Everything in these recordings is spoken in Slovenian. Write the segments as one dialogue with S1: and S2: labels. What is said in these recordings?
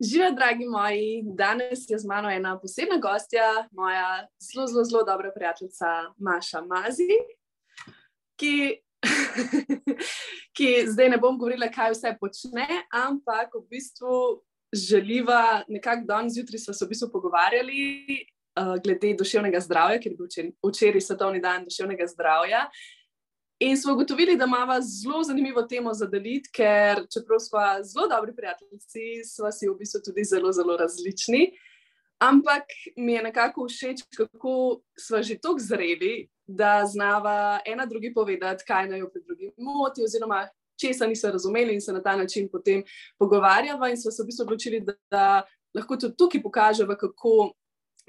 S1: Živijo, dragi moji, danes je z mano ena posebna gostja, moja zelo, zelo, zelo dobra prijateljica Maša Mazi, ki, ki zdaj ne bom govorila, kaj vse počne, ampak v bistvu želiva nekako danes zjutraj smo se v bistvu pogovarjali uh, glede duševnega zdravja, ker je bil včeraj svetovni dan duševnega zdravja. In smo ugotovili, da imamo zelo zanimivo temo za deliti, ker čeprav smo zelo dobri prijatelji, smo si v bistvu tudi zelo, zelo različni. Ampak mi je nekako všeč, kako smo že tako zreli, da znava ena drugi povedati, kaj naj jo pri drugim moti, oziroma česa niso razumeli in se na ta način potem pogovarjava. In smo se v bistvu odločili, da, da lahko tudi tukaj pokažemo, kako,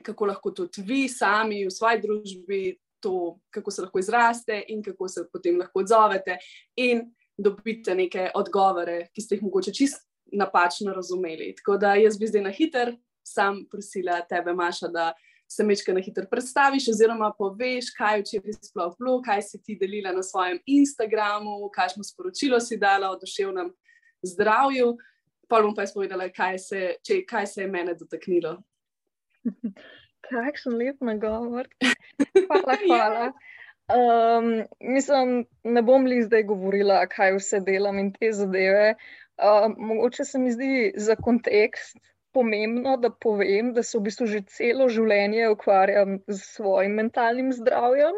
S1: kako lahko tudi vi sami v svoji družbi to, kako se lahko izraste in kako se potem lahko odzovete, in dobite neke odgovore, ki ste jih mogoče čist napačno razumeli. Tako da jaz bi zdaj na hiter, sam prosila tebe, Maša, da se mečka na hiter predstaviš, oziroma poveš, kaj včeraj sploh bilo, kaj si ti delila na svojem Instagramu, kakšno sporočilo si dala o duševnem zdravju. Pa bom pa izpovedala, kaj se, če, kaj se je mene dotaknilo.
S2: Kakšen lep nagovor. Hvala, hvala. Um, mislim, ne bom li zdaj govorila, kaj vse delam in te zadeve. Um, mogoče se mi zdi za kontekst pomembno, da povem, da se v bistvu že celo življenje ukvarjam z svojim mentalnim zdravjem.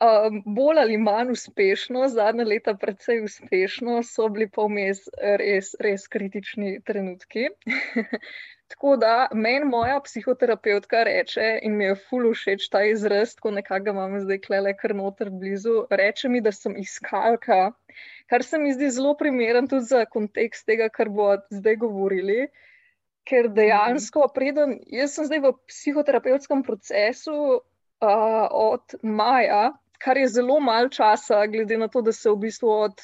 S2: Um, bolj ali manj uspešno, zadnja leta precej uspešno, so bili pa vmes res, res kritični trenutki. Tako da meni moja psihoterapeutka reče, in mi je fully všeč ta izraz, ko nekako imam zdaj klele kar noter blizu, reče mi, da sem iskalka, kar se mi zdi zelo primeren tudi za kontekst tega, kar bo zdaj govorili. Ker dejansko, preden jaz sem zdaj v psihoterapevtskem procesu uh, od maja, kar je zelo malo časa, glede na to, da se v bistvu od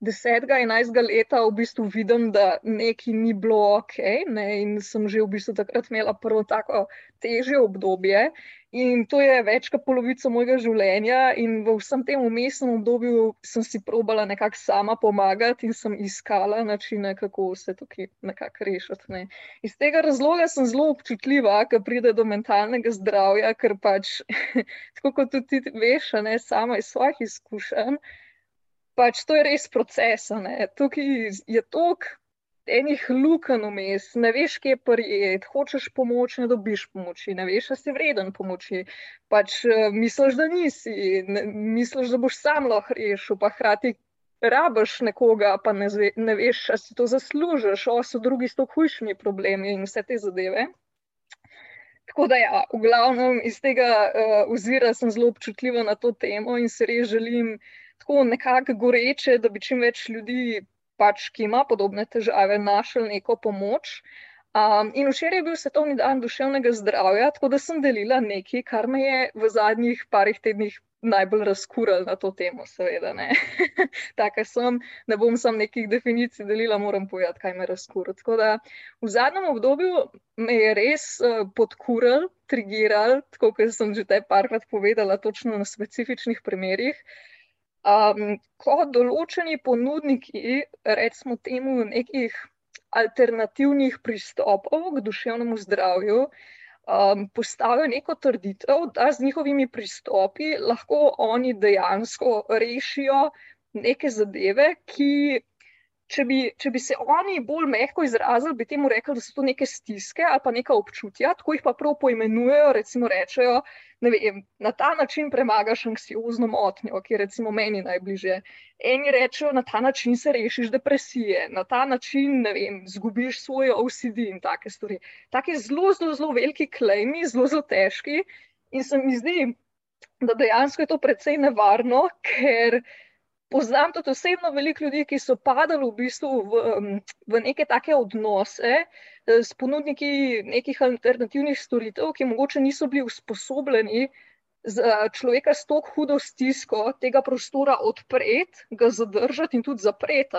S2: 10. in 11. leta v bistvu vidim, da nekaj ni bilo ok, ne, in sem že v bistvu takrat imela prvo tako težje obdobje. In to je več kot polovica mojega življenja, in v vsem tem umestnem obdobju sem si probala nekako sama pomagati in sem iskala načine, kako se tukaj nekako rešiti. Ne. Iz tega razloga sem zelo občutljiva, ker pride do mentalnega zdravja, ker pač, tako kot tudi ti veš, ne sama iz svojih izkušenj pač to je res proces. Tukaj je toliko enih luken vmes, ne veš, kje prijeti, hočeš pomoč, ne dobiš pomoči, ne veš, da si vreden pomoči. Pač uh, misliš, da nisi, ne, misliš, da boš sam lahko rešil, pa hkrati. Rabiš nekoga, pa ne, zve, ne veš, če si to zaslužiš, o so drugi s to hujšimi problemi in vse te zadeve. Tako da, ja, v glavnem iz tega uh, ozira sem zelo občutljiva na to temo in se res želim tako nekako goreče, da bi čim več ljudi, pač, ki ima podobne težave, našel neko pomoč. Um, in včeraj je bil svetovni dan duševnega zdravja, tako da sem delila nekaj, kar me je v zadnjih parih tednih najbolj razkuril na to temo, seveda. Tako sem, ne bom sam nekih definicij delila, moram povedati, kaj me razkuril. Tako da v zadnjem obdobju me je res uh, podkuril, trigiral, tako kot sem že te parkrat povedala, točno na specifičnih primerih. Um, ko določeni ponudniki, recimo temu, nekih alternativnih pristopov k duševnemu zdravju, um, postavijo neko trditev, da z njihovimi pristopi lahko oni dejansko rešijo neke zadeve, ki če bi, če bi se oni bolj mehko izrazili, bi temu rekli, da so to neke stiske ali pa neka občutja, tako jih pa prav poimenujejo. Recimo, rečejo, vem, na ta način premagaš anksiozno motnjo, ki je recimo meni najbližje. Eni rečejo, na ta način se rešiš depresije, na ta način, vem, zgubiš svoj OCD in take stvari. Taki zelo, zelo, zelo veliki klejmi, zelo, zelo težki. In se mi zdi, da dejansko je to precej nevarno, ker poznam tudi osebno veliko ljudi, ki so padali v bistvu v, v neke take odnose eh, s ponudniki nekih alternativnih storitev, ki mogoče niso bili usposobljeni za človeka s tako hudo stisko tega prostora odpreti, ga zadržati in tudi zapreti.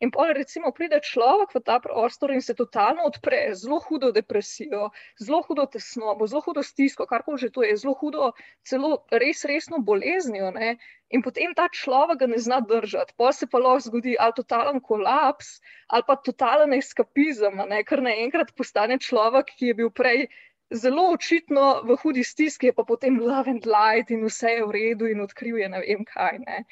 S2: In pa recimo pride človek v ta prostor in se totalno odpre, zelo hudo depresijo, zelo hudo tesnobo, zelo hudo stisko, kar koli že to je, zelo hudo, celo res resno boleznijo. Ne? In potem ta človek ga ne zna držati, pa se pa lahko zgodi ali totalen kolaps, ali pa totalen eskapizem, ker naenkrat postane človek, ki je bil prej zelo očitno v hudi stiski, pa potem love and light in vse je v redu in odkrije ne vem kaj. Ne.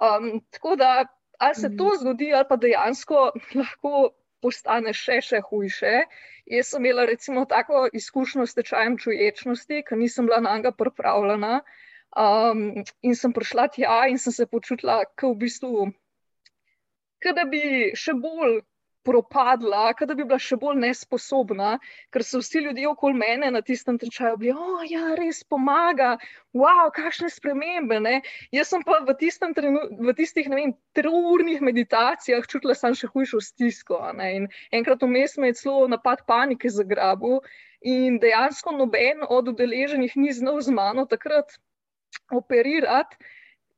S2: Um, tako da, ali se to mhm. zgodi, ali pa dejansko lahko postane še, še hujše. Jaz sem imela recimo tako izkušnjo s tečajem čuječnosti, ker nisem bila na njega pripravljena. Um, in sem prišla tja in sem se počutila, kot v bistvu, da bi še bolj propadla, da bi bila še bolj nesposobna, ker so vsi ljudje okoli mene na tistem tečaju bili, oh, ja, res pomaga, wow, kakšne spremembe. Ne? Jaz sem pa v, v tistih triurnih meditacijah čutila samo še hujšo stisko. In enkrat vmes me je celo napad panike zagrabil, in dejansko noben od udeleženih ni znal z mano takrat operirati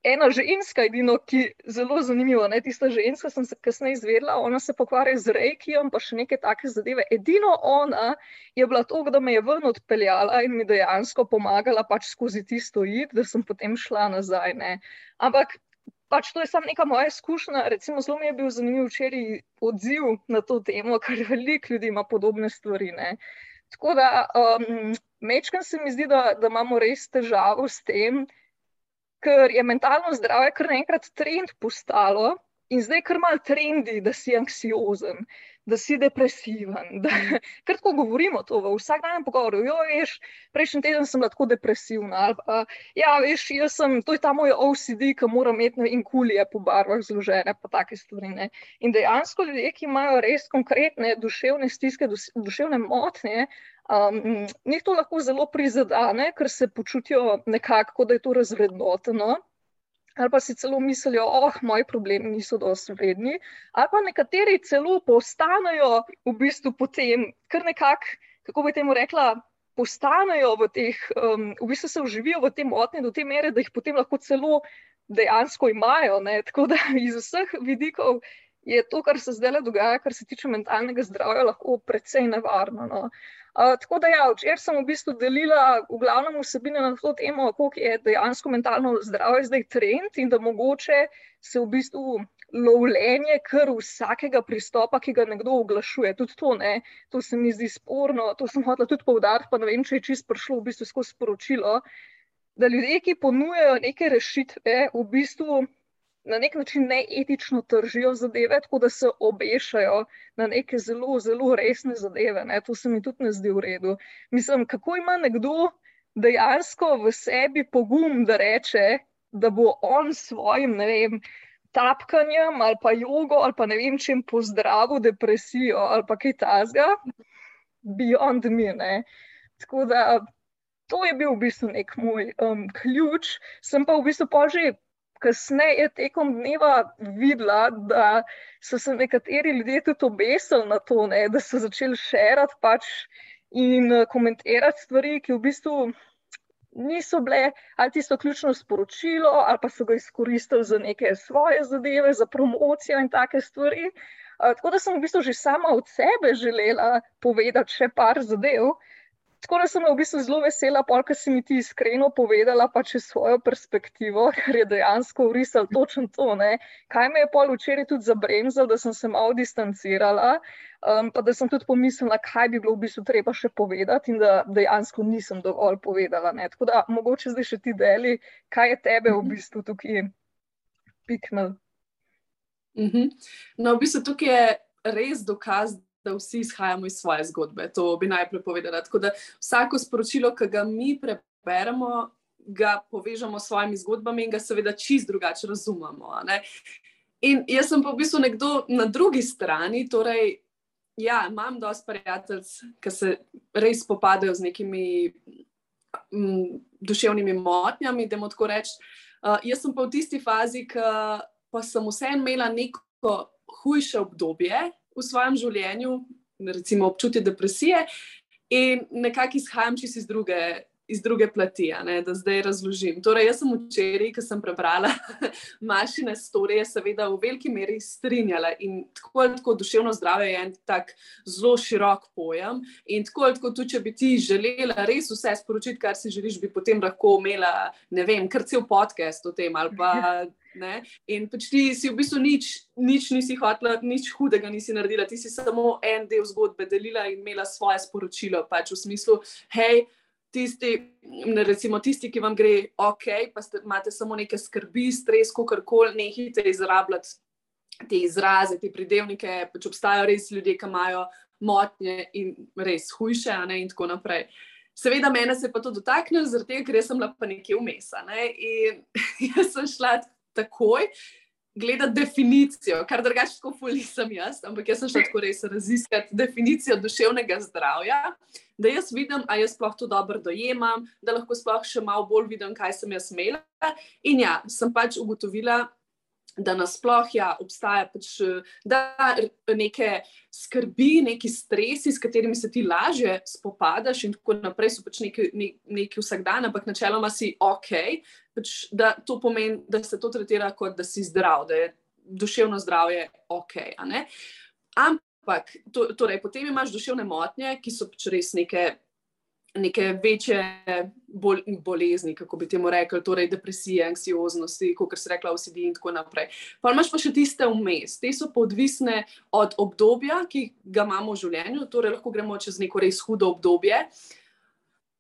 S2: ena ženska, edino, ki je zelo zanimiva, ne tista ženska, sem se kasneje izvedela, ona se pokvarja z rekijem, pa še neke take zadeve. Edino ona je bila to, da me je ven odpeljala in mi dejansko pomagala pač skozi tisto id, da sem potem šla nazaj. Ne. Ampak. Pač to je samo neka moja izkušnja. Recimo, zelo mi je bil zanimiv včeraj odziv na to temo, ker veliko ljudi ima podobne stvari. Ne. Tako da, um, mečkam se mi zdi, da, da imamo res težavo s tem, ker je mentalno zdravje kar naenkrat trend postalo in zdaj kar mal trendi, da si anksiozen, da si depresiven. Da, ker tako govorimo to v vsakdanjem pogovoru. Jo, veš, prejšnji teden sem lahko depresivna. Ali pa, ja, veš, jaz sem, to je ta moj OCD, ki mora imeti in kulije po barvah zložene, pa take stvari. Ne. In dejansko ljudje, ki imajo res konkretne duševne stiske, duševne motnje, Um, njih to lahko zelo prizadene, ker se počutijo nekako, da je to razvrednoteno. Ali pa si celo mislijo, da oh, moji problemi niso dovolj vredni, ali pa nekateri celo postanejo v bistvu potem, kar nekako, kako bi temu rekla, postanejo v teh, um, v bistvu se uživijo v tem motnji do te mere, da jih potem lahko celo dejansko imajo. Ne? Tako da iz vseh vidikov je to, kar se zdaj dogaja, kar se tiče mentalnega zdravja, lahko precej nevarno. No? Uh, tako da, ja, včeraj sem v bistvu delila v glavnem vsebine na to temo, kako je dejansko mentalno zdravje zdaj trend in da mogoče se v bistvu lovljenje kar vsakega pristopa, ki ga nekdo oglašuje. Tudi to, ne, to se mi zdi sporno, to sem hotela tudi povdariti, pa ne vem, če je čisto prišlo v bistvu skozi sporočilo, da ljudje, ki ponujajo neke rešitve, v bistvu na nek način neetično tržijo zadeve, tako da se obešajo na neke zelo, zelo resne zadeve. Ne? To se mi tudi ne zdi v redu. Mislim, kako ima nekdo dejansko v sebi pogum, da reče, da bo on s svojim, ne vem. Tapkanjem ali pa jogo, ali pa ne vem, če jim pozdravim depresijo ali pa kaj tasga, beyond me. Tako da to je bil v bistvu nek moj um, ključ. Sem pa v bistvu pa že kasneje tekom dneva videla, da so se nekateri ljudje tudi obesili na to, ne, da so začeli širiti pač in eh, komentirati stvari, ki v bistvu niso bile ali tisto ključno sporočilo, ali pa so ga izkoristili za neke svoje zadeve, za promocijo in take stvari. Uh, tako da sem v bistvu že sama od sebe želela povedati še par zadev, Tako da sem v bistvu zelo vesela, ker si mi ti iskreno povedala pač svojo perspektivo, ker je dejansko urisal točno to. Ne? Kaj me je pol včeraj tudi zabremzal, da sem se malo distancirala, um, pa da sem tudi pomislila, kaj bi bilo v bistvu treba še povedati in da dejansko nisem dovolj povedala. Ne? Tako da mogoče zdaj še ti deli, kaj je tebe v bistvu tukaj piknil.
S1: Mm -hmm. No, v bistvu tukaj je res dokaz, da vsi izhajamo iz svoje zgodbe. To bi najprej povedala. Tako da vsako sporočilo, ki ga mi preberemo, ga povežemo s svojimi zgodbami in ga seveda čist drugače razumemo. In jaz sem pa v bistvu nekdo na drugi strani. Torej, ja, imam dosti prijateljev, ki se res spopadajo z nekimi m, duševnimi motnjami, da moramo tako reči. Uh, jaz sem pa v tisti fazi, ki pa sem vseeno imela neko hujše obdobje v svojem življenju, recimo občutje depresije, in nekako izhajam čisto iz druge iz druge plati, ne, da zdaj razložim. Torej, jaz sem včeraj, ko sem prebrala mašine storije, seveda v veliki meri strinjala in tako ali tako duševno zdravje je en tak zelo širok pojem. In tako ali tako, tudi če bi ti želela res vse sporočiti, kar si želiš, bi potem lahko imela, ne vem, kar cel podcast o tem ali pa. Ne? In pač ti si v bistvu nič, nič nisi hotela, nič hudega nisi naredila, ti si samo en del zgodbe delila in imela svoje sporočilo, pač v smislu, hej, tisti, recimo, tisti, ki vam gre ok, pa ste, imate samo neke skrbi, stres, kako koli, nehite izrabljati te izraze, te pridevnike. Pač obstajajo res ljudje, ki imajo motnje in res hujše, ne, in tako naprej. Seveda, mene se je pa to dotaknilo, zato ker sem bila pa nekje vmes. Ne, in jaz sem šla takoj gledati definicijo, kar drugače kot fulj sem jaz, ampak jaz sem šla tako res raziskati definicijo duševnega zdravja da jaz vidim, ali jaz sploh to dobro dojemam, da lahko sploh še malo bolj vidim, kaj sem jaz imela. In ja, sem pač ugotovila, da nasploh ja, obstaja pač, neke skrbi, neki stresi, s katerimi se ti lažje spopadaš, in tako naprej so pač neki, neki vsak dan, ampak načeloma si ok. Pač, da to pomeni, da se to tretira kot da si zdrav, da je duševno zdravje ok. Ampak, to, torej, potem imaš duševne motnje, ki so pač res neke, neke večje bol, bolezni, kako bi temu rekli, torej depresije, anksioznosti, kot se rekla, OCD in tako naprej. Pa imaš pa še tiste vmes, te so pa odvisne od obdobja, ki ga imamo v življenju, torej lahko gremo čez neko res hudo obdobje.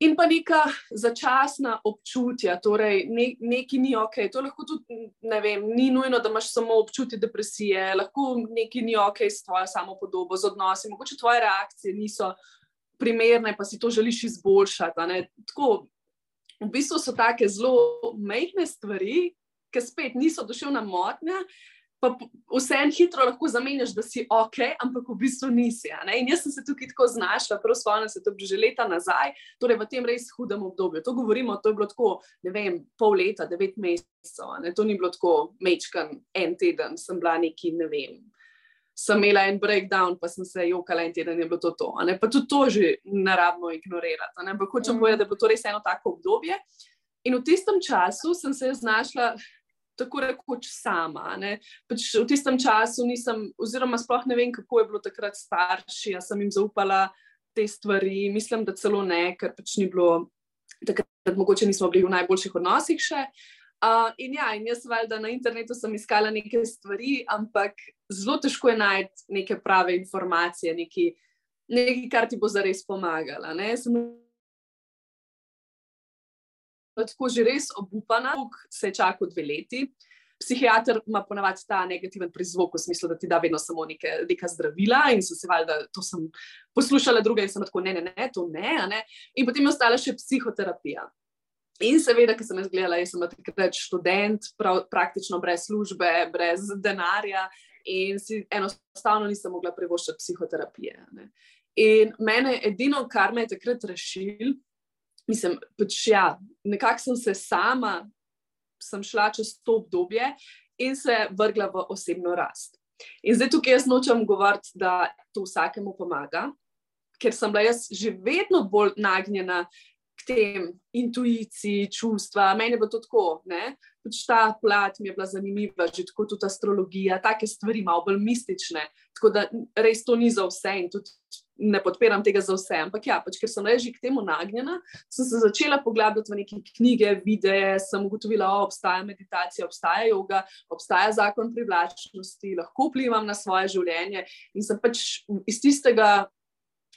S1: In pa neka začasna občutja, torej ne, neki ni ok. To lahko tudi, ne vem, ni nujno, da imaš samo občutje depresije, lahko neki ni ok s tvojo samo podobo, z odnosi, mogoče tvoje reakcije niso primerne, pa si to želiš izboljšati. Tako, v bistvu so take zelo mehke stvari, ki spet niso duševna motnja, pa vse en hitro lahko zamenjaš, da si ok, ampak v bistvu nisi. In jaz sem se tukaj tako znašla, prvo spomnim se to že leta nazaj, torej v tem res hudem obdobju. To govorimo, to je bilo tako, ne vem, pol leta, devet mesecev, to ni bilo tako mečkan, en teden sem bila neki, ne vem. Sem imela en breakdown, pa sem se jokala en teden, je bilo to to. Pa tudi to že naravno ignorirati. Ampak hočem mm. povedati, da je bilo to res eno tako obdobje. In v tistem času sem se znašla tako rekoč sama. Pač v tistem času nisem, oziroma sploh ne vem, kako je bilo takrat starši, jaz sem jim zaupala te stvari, mislim, da celo ne, ker pač ni bilo takrat, mogoče nismo bili v najboljših odnosih še. Uh, in ja, in jaz valjda na internetu sem iskala neke stvari, ampak zelo težko je najti neke prave informacije, nekaj, kar ti bo zares pomagala. Ne? Sem tako že res obupana, se je čakal dve leti. Psihiater ima ponavadi ta negativen prizvok, v smislu, da ti da vedno samo neke, neka zdravila. In sem se valjda, to sem poslušala druge in sem tako, ne, ne, ne, to ne, ne. In potem je ostala še psihoterapija. In seveda, ker sem jaz gledala, jaz sem takrat študent, prav, praktično brez službe, brez denarja in si enostavno nisem mogla privoščiti psihoterapije. Ne. In mene edino, kar me je takrat rešil, mislim, pač ja, nekako sem se sama, sem šla čez to obdobje in se vrgla v osebno rast. In zdaj tukaj jaz nočem govoriti, da to vsakemu pomaga, ker sem bila jaz že vedno bolj nagnjena k tem intuiciji, čustva. Meni je bilo to tako, ne? Pač ta plat mi je bila zanimiva, že tako tudi astrologija, take stvari, malo bolj mistične. Tako da res to ni za vse in tudi ne podpiram tega za vse. Ampak ja, pač, ker sem reži k temu nagnjena, sem se začela poglabljati v neke knjige, videe, sem ugotovila, da obstaja meditacija, obstaja yoga, obstaja zakon privlačnosti, lahko vplivam na svoje življenje. In sem pač iz tistega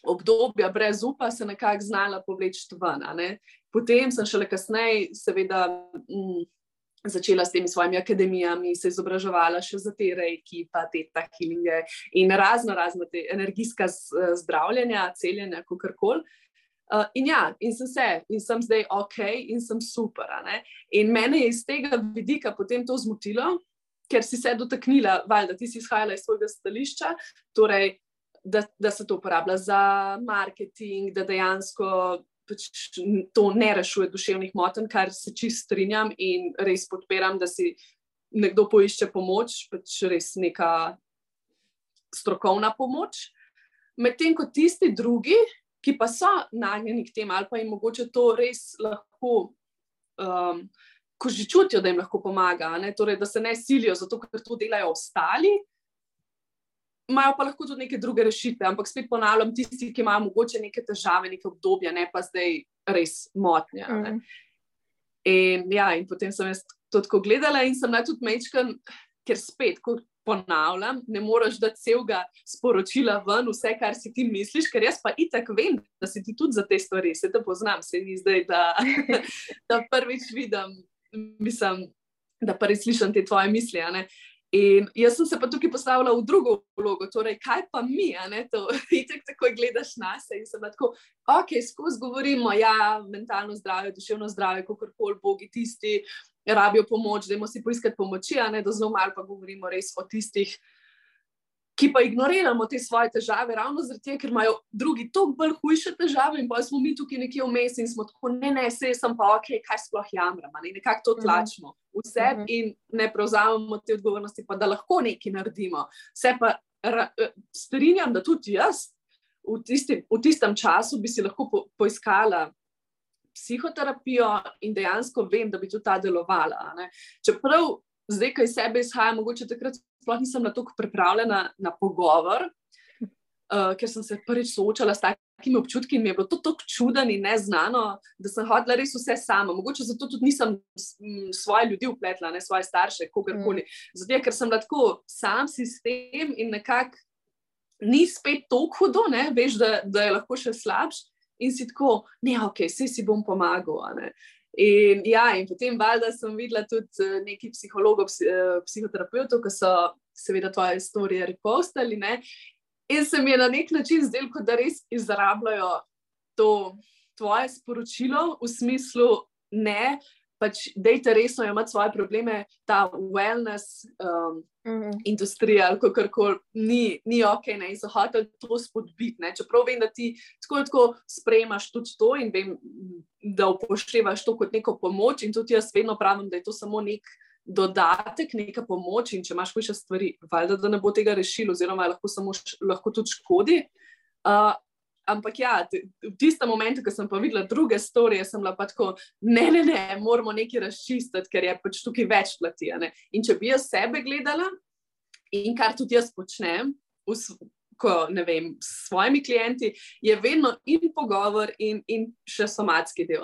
S1: obdobja brez upa se nekako znala povleči ven. Potem sem šele kasneje, seveda. Mm, začela s temi svojimi akademijami, se izobraževala še za te reiki, pa te tahilinge in razno razno te energijska zdravljenja, celjenja, kako koli. Uh, in ja, in sem se, in sem zdaj ok, in sem super. In mene je iz tega vidika potem to zmotilo, ker si se dotaknila, valjda, ti si izhajala iz svojega stališča, torej, da, da se to uporablja za marketing, da dejansko pač to ne rešuje duševnih motenj, kar se čist strinjam in res podpiram, da si nekdo poišče pomoč, pač res neka strokovna pomoč. Medtem ko tisti drugi, ki pa so nagnjeni k temu, ali pa jim mogoče to res lahko, um, ko že čutijo, da jim lahko pomaga, torej, da se ne silijo, zato ker to delajo ostali. Imajo pa lahko tudi neke druge rešitve, ampak spet ponavljam, tisti, ki imajo mogoče neke težave, neke obdobje, ne pa zdaj res motnje. Mm. In, ja, in potem sem jaz to tako gledala in sem tudi mečkal, ker spet, ko ponavljam, ne moreš dati celega sporočila ven, vse, kar si ti misliš, ker jaz pa itak vem, da si ti tudi za te stvari, se te poznam, se ni zdaj, da, da prvič vidim, mislim, da prvič slišim te tvoje misli. In jaz sem se pa tukaj postavila v drugo vlogo, torej, kaj pa mi, da ti tako gledaš na sebe. In sem tako, ok, skozi govorimo, ja, mentalno zdravje, duševno zdravje, kako koli bogi tisti, rabijo pomoč, da jim si poiskati pomoči, a ne da zelo malo pa govorimo res o tistih, ki pa ignoriramo te svoje težave, ravno zato, ker imajo drugi toliko bolj hujše težave in pa smo mi tukaj nekje vmes in smo tako, ne, ne, se sem pa ok, kaj sploh jamram, ne, nekako to mhm. tlačimo vse uh mhm. -huh. in ne prevzamemo te odgovornosti, pa da lahko nekaj naredimo. Vse pa strinjam, da tudi jaz. V tistem, v tistem času bi si lahko po, poiskala psihoterapijo in dejansko vem, da bi tudi ta delovala. Ne. Čeprav zdaj, kaj sebe izhaja, mogoče takrat sploh nisem na to pripravljena na pogovor, uh, ker sem se prvič soočala s takimi občutki in mi je bilo to tako čudno in neznano, da sem hodila res vse sama. Mogoče zato tudi nisem svoje ljudi upletla, ne svoje starše, kogarkoli. Mm. Zato, ker sem lahko sam sistem in nekako. Ni spet tako hudo, ne? veš, da, da je lahko še slabši, in si tako, ne, ok, vse si bom pomagal. In, ja, in potem, valjda, sem videla tudi eh, nekaj psihologov, eh, psihoterapeutov, ki so seveda tvoje storije repostali. Ne? In se mi je na nek način zdelo, da res izrabljajo to tvoje sporočilo v smislu, ne, pač dejte resno imati svoje probleme, ta wellness um, mm -hmm. industrija, ali kako koli, ni, ni ok, ne, in so hoteli to spodbiti. Čeprav vem, da ti tako, tako sprejemaš tudi to in vem, da upoštevaš to kot neko pomoč, in tudi jaz vedno pravim, da je to samo nek. Dodatek, neka pomoč, in če imaš hujše stvari, valjda, da ne bo tega rešilo, oziroma lahko samo lahko tudi škodi. Uh, ampak ja, v tistem momentu, ko sem pa videla druge storije, sem bila pa tako, ne, ne, ne, moramo nekaj razčistiti, ker je pač tukaj več plati. In če bi jaz sebe gledala in kar tudi jaz počnem, ko ne vem, s svojimi klienti, je vedno in pogovor, in, in še somatski del.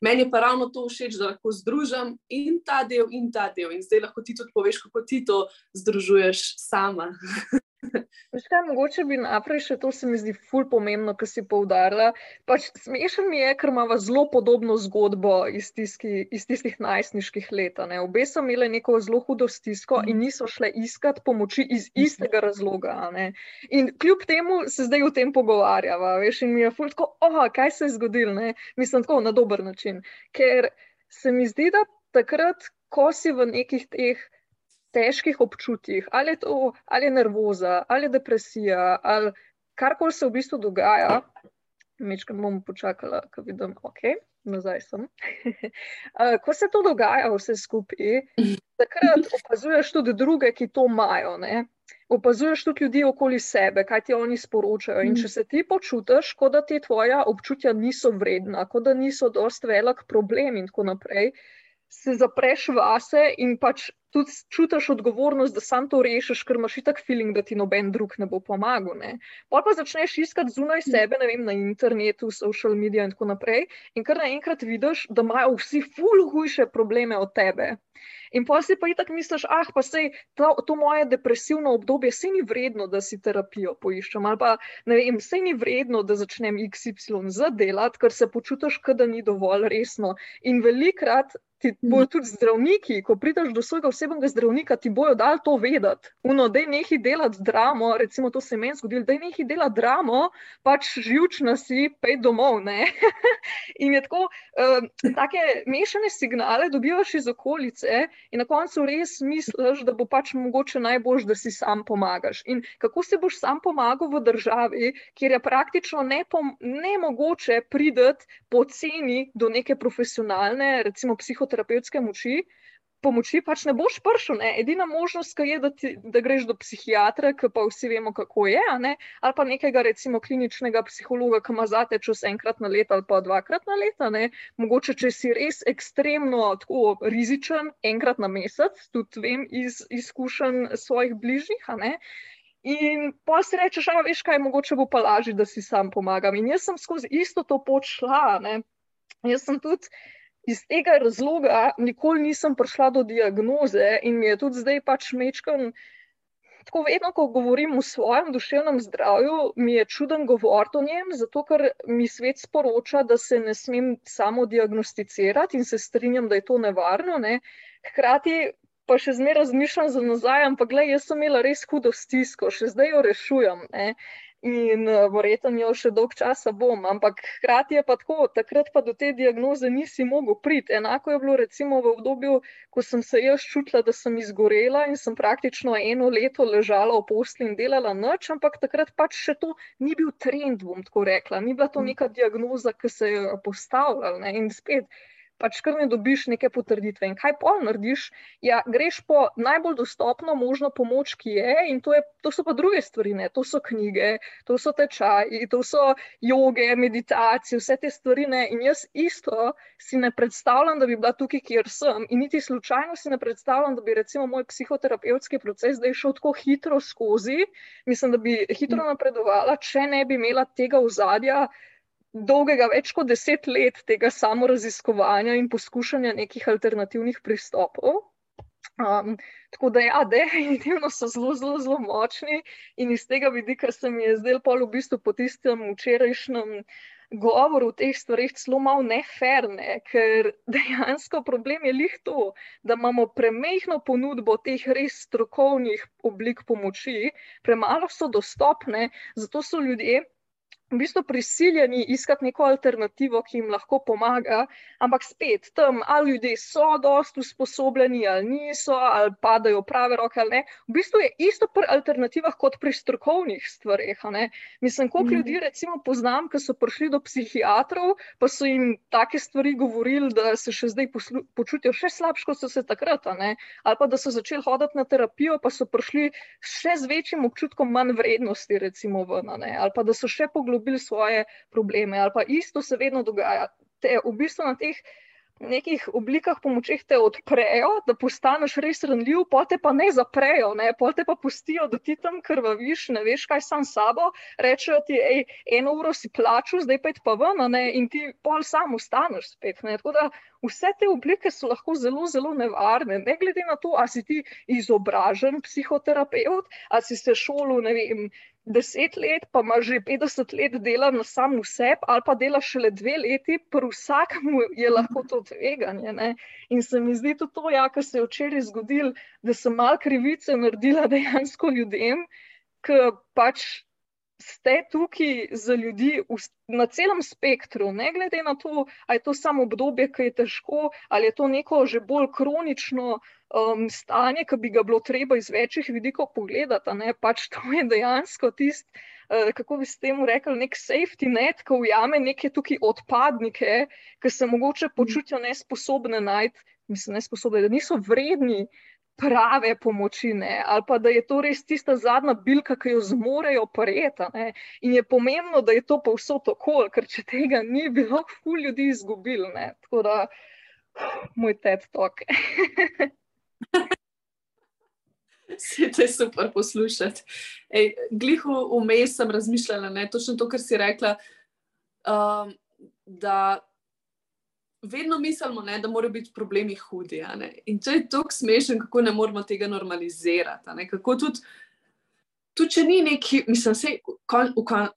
S1: Meni je pa ravno to všeč, da lahko združim in ta del, in ta del. In zdaj lahko ti tudi poveš, kako ti to združuješ sama.
S2: Veš kaj, mogoče bi naprej še to, se mi zdi ful pomembno, kar si poudarila. Pač smešen mi je, ker ima zelo podobno zgodbo iz, tiski, iz tistih najstniških let. Ne. Obe so imeli neko zelo hudo stisko in niso šle iskat pomoči iz istega razloga. Ne. In kljub temu se zdaj o tem pogovarjava. Veš, in mi je ful tako, oh, kaj se je zgodilo, mislim tako na dober način. Ker se mi zdi, da takrat, ko si v nekih teh težkih občutjih, ali je to ali je nervoza, ali je depresija, ali karkoli se v bistvu dogaja. Mečkaj bom počakala, da vidim, ok, nazaj sem. Ko se to dogaja, vse skupaj, takrat opazuješ tudi druge, ki to imajo. Ne? Opazuješ tudi ljudi okoli sebe, kaj ti oni sporočajo. In če se ti počutiš, kot da ti tvoja občutja niso vredna, kot da niso dost velik problem, in tako naprej, se zapreš vase in pač tudi čutiš odgovornost, da sam to rešiš, ker imaš tak feeling, da ti noben drug ne bo pomagal. Pa pa začneš iskati zunaj sebe, ne vem, na internetu, social media in tako naprej, in kar naenkrat vidiš, da imajo vsi ful hujše probleme od tebe. In pa si pa i tako misliš, ah, pa sej to, to moje depresivno obdobje, sej ni vredno, da si terapijo poiščem, ali pa ne vem, sej ni vredno, da začnem XY zadelati, ker se počutiš, da ni dovolj resno. In velikrat ti bojo tudi zdravniki, ko prideš do svojega osebnega zdravnika, ti bojo dal to vedeti. Uno, da je nekaj delati dramo, recimo to se meni zgodilo, da je nekaj delati dramo, pač živčna si, pej domov. in je tako, um, take mešane signale dobivaš iz okolice in na koncu res misliš, da bo pač mogoče najbolj, da si sam pomagaš. In kako se boš sam pomagal v državi, kjer je praktično ne mogoče prideti poceni do neke profesionalne, recimo psihoterapevtske moči, pomoči pač ne boš prišel. Ne? Edina možnost je, da, ti, da greš do psihiatra, ki pa vsi vemo, kako je, ali pa nekega, recimo, kliničnega psihologa, ki ima zate čez enkrat na leto ali pa dvakrat na leto. Ne? Mogoče, če si res ekstremno tako rizičen, enkrat na mesec, tudi vem iz izkušenj svojih bližnjih. In pa si rečeš, a veš kaj, mogoče bo pa lažje, da si sam pomagam. In jaz sem skozi isto to pot šla. Jaz sem tudi iz tega razloga nikoli nisem prišla do diagnoze in mi je tudi zdaj pač mečkam. Tako vedno, ko govorim o svojem duševnem zdravju, mi je čuden govoriti o njem, zato ker mi svet sporoča, da se ne smem samo diagnosticirati in se strinjam, da je to nevarno. Ne. Hkrati pa še zmeraj razmišljam za nazaj, ampak gledaj, jaz sem imela res hudo stisko, še zdaj jo rešujem. Ne in uh, verjetno jo še dolg časa bom. Ampak hkrati je pa tako, takrat pa do te diagnoze nisi mogel priti. Enako je bilo recimo v obdobju, ko sem se jaz čutila, da sem izgorela in sem praktično eno leto ležala v posli in delala noč, ampak takrat pač še to ni bil trend, bom tako rekla. Ni bila to mm. neka diagnoza, ki se je postavljala. In spet pač kar ne dobiš neke potrditve. In kaj pol narediš? Ja, greš po najbolj dostopno možno pomoč, ki je, in to, je, to so pa druge stvari, ne? to so knjige, to so tečaji, to so joge, meditacije, vse te stvari. Ne? In jaz isto si ne predstavljam, da bi bila tukaj, kjer sem, in niti slučajno si ne predstavljam, da bi recimo moj psihoterapevtski proces zdaj šel tako hitro skozi, mislim, da bi hitro napredovala, če ne bi imela tega ozadja dolgega več kot deset let tega samoraziskovanja in poskušanja nekih alternativnih pristopov. Um, tako da, ja, definitivno so zelo, zelo, zelo močni in iz tega vidika se mi je zdel pol v bistvu po tistem včerajšnjem govoru o teh stvarih zelo malo neferne, ker dejansko problem je lih to, da imamo premehno ponudbo teh res strokovnih oblik pomoči, premalo so dostopne, zato so ljudje v bistvu prisiljeni iskati neko alternativo, ki jim lahko pomaga, ampak spet tam, ali ljudje so dosti usposobljeni, ali niso, ali padajo prave roke, ali ne. V bistvu je isto pri alternativah kot pri strokovnih stvareh. Mislim, koliko mm. ljudi recimo poznam, ki so prišli do psihiatrov, pa so jim take stvari govorili, da se še zdaj počutijo še slabše, kot so se takrat, ali pa da so začeli hoditi na terapijo, pa so prišli še z večjim občutkom manj vrednosti, recimo, ven, ali pa da so še poglobili dobili svoje probleme, ali pa isto se vedno dogaja. Te v bistvu na teh nekih oblikah pomoči te odprejo, da postaneš res ranljiv, pa te pa ne zaprejo, ne? pa te pa pustijo, da ti tam krvaviš, ne veš, kaj sam sabo. Rečejo ti, hej, eno uro si plačal, zdaj pa je pa ven, ne? in ti pol sam ostaneš spet. Vse te oblike so lahko zelo, zelo nevarne, ne glede na to, ali si ti izobražen psihoterapeut, ali si se šolil, ne vem, deset let, pa ima že 50 let dela na samem sebi, ali pa dela šele dve leti, pri vsakem je lahko to tveganje. Ne? In se mi zdi tudi to, ja, kar se je včeraj zgodilo, da sem mal krivice naredila dejansko ljudem, ki pač. Ste tukaj za ljudi na celem spektru, ne glede na to, ali je to samo obdobje, ki je težko, ali je to neko že bolj kronično um, stanje, ki bi ga bilo treba iz večjih vidikov pogledati. Ne? Pač to je dejansko tisto, uh, kako bi se temu rekli, nek safety net, ki ujame neke tukaj odpadnike, ki se mogoče mhm. počutijo nesposobne najti, mislim, nesposobne, da niso vredni. Prave pomoči, ne? ali pa da je to res tista zadnja bilka, ki jo zmorejo prijeti. In je pomembno, da je to povsod okolje, ker če tega ni bilo, fu ljudi izgubili. Tako da, moj TED talk.
S1: Se to je super poslušati. Ej, glihu vmes sem razmišljala, ne, točno to, kar si rekla, um, da vedno mislimo, ne, da morajo biti problemi hudi. In to je tako smešno, kako ne moramo tega normalizirati. Kako tudi, tudi če ni neki, mislim, vse kon, v kon,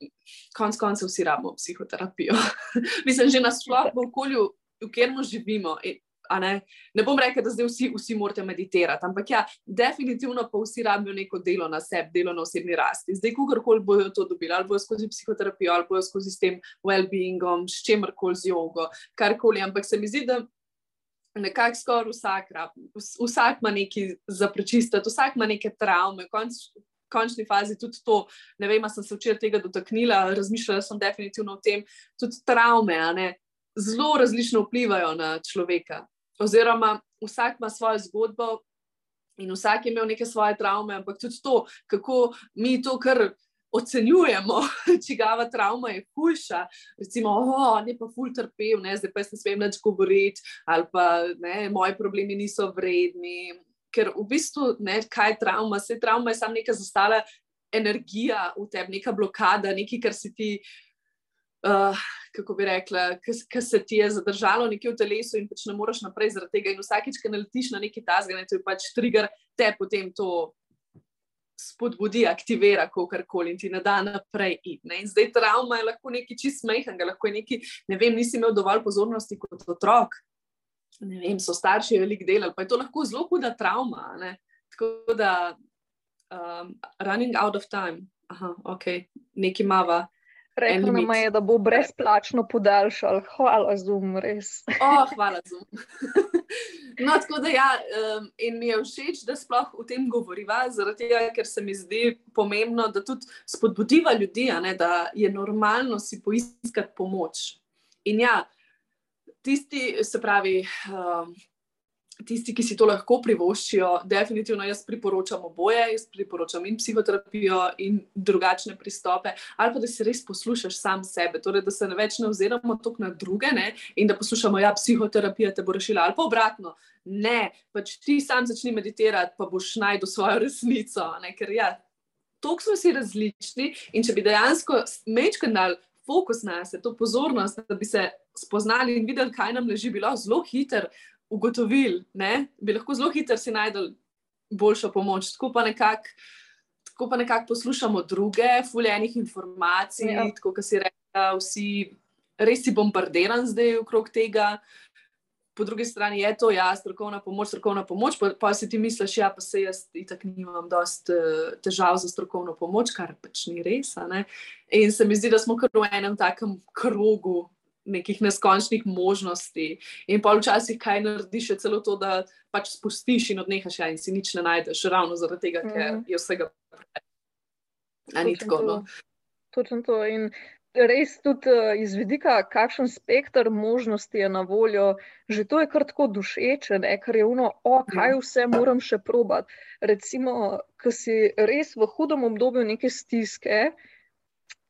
S1: konc koncev vsi rabimo psihoterapijo. mislim, že nasplošno v okolju, v katerem živimo. In, Ne? ne bom rekel, da zdaj vsi, vsi morate meditirati, ampak ja, definitivno pa vsi rabijo neko delo na sebi, delo na osebni rasti. Zdaj, kogarkoli bojo to dobili, ali bojo skozi psihoterapijo, ali bojo skozi s tem well-beingom, s čemkoli z jogo, karkoli. Ampak se mi zdi, da nekako skoraj vsak, vsak ima nekaj za prečistiti, vsak ima neke travme. V končni fazi tudi to, ne vem, sem se včeraj tega dotaknila, razmišljala sem definitivno o tem, tudi travme, zelo različno vplivajo na človeka oziroma vsak ima svojo zgodbo in vsak je imel neke svoje travme, ampak tudi to, kako mi to kar. Ocenjujemo, če gava travma je hujša. Recimo, oh, ne pa ful trpel, ne, zdaj pa ne smem več govoriti, ali pa ne, moji problemi niso vredni. Ker v bistvu, ne, kaj je travma? Vse travma je samo neka zastala energija v tebi, neka blokada, nekaj, kar si ti. Uh, kako bi rekla, ki se ti je zadržalo nekje v telesu in pač ne moreš naprej zaradi tega. In vsakič, ko naletiš na neki tasg, ne ti pač trigger, te potem to spodbudi, aktivira, kako koli in ti ne da naprej. In zdaj travma je lahko nekaj čist mehanga, lahko je nekaj, ne vem, nisi imel dovolj pozornosti kot otrok. Ne vem, so starši velik del ali pa je to lahko zelo huda travma. Ne? Tako da, um, running out of time, aha, ok, neki mava.
S2: Rekla nam je, da bo brezplačno podaljšal. Hvala, Zoom, res.
S1: oh, hvala, Zoom. no, tako da ja, um, in mi je všeč, da sploh o tem govoriva, zaradi tega, ker se mi zdi pomembno, da tudi spodbudiva ljudi, ne, da je normalno si poiskati pomoč. In ja, tisti, se pravi. Um, tisti, ki si to lahko privoščijo, definitivno jaz priporočam oboje. Jaz priporočam in psihoterapijo, in drugačne pristope, ali pa da si res poslušaš sam sebe, torej da se ne več ne oziramo toliko na druge ne? in da poslušamo, ja, psihoterapija te bo rešila, ali pa obratno. Ne, pač ti sam začni meditirati, pa boš najdel svojo resnico. Ne? Ker ja, toliko smo si različni in če bi dejansko mečkal dal. Fokus na sebe, to pozornost, da bi se spoznali in videli, kaj nam leži, bilo zelo hitro, ugotovili, da bi lahko zelo hitro si najdel boljšo pomoč. Tako pa nekako nekak poslušamo druge, fuljenih informacij, ja. tako da si rečemo, vsi res si bombardiran zdaj okrog tega. Po drugi strani je to, ja, strokovna pomoč, strokovna pomoč, pa, pa si ti misliš, ja, pa se jaz itak nimam dost uh, težav za strokovno pomoč, kar pač ni res. In se mi zdi, da smo kar v enem takem krogu, nekih neskončnih možnosti. In pa včasih kaj narediš, je celo to, da pač spustiš in odnehaš ja, in si nič ne najdeš, ravno zaradi tega, ker mhm. je vsega preveč. Ni tako. No.
S2: Točno to. In res tudi uh, iz vidika, kakšen spektr možnosti je na voljo, že to je kar tako dušeče, ne? ker je uno, o, kaj ja. vse moram še probati. Recimo, ko si res v hudem obdobju neke stiske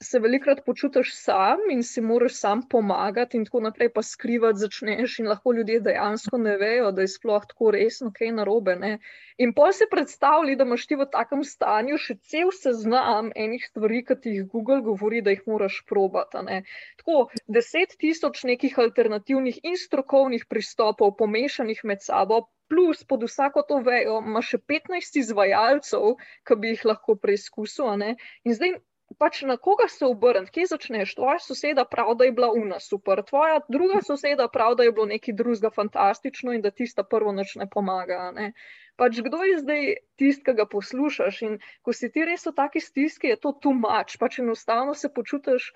S2: se velikrat počutiš sam in si moraš sam pomagati, in tako naprej, pa skrivati začneš, in lahko ljudje dejansko ne vejo, da je sploh tako resno, kaj je narobe. Ne? In pa si predstavljaj, da imaš ti v takem stanju še cel seznam enih stvari, ki ti jih Google govori, da jih moraš probati. Tako deset tisoč nekih alternativnih in strokovnih pristopov, pomešanih med sabo. Plus, pod vsako to vejo, ima še 15 izvajalcev, ki bi jih lahko preizkusil. In zdaj pač na koga se obrniti, kje začneš. Tvoja soseda pravi, da je bila una super, tvoja druga soseda pravi, da je bilo nekaj drugega fantastično in da tista prvo noč ne pomaga. Ne? Pač kdo je zdaj tisti, ki ga poslušaš in ko si ti res v taki stiski, je to tu mač, pač enostavno se počutiš,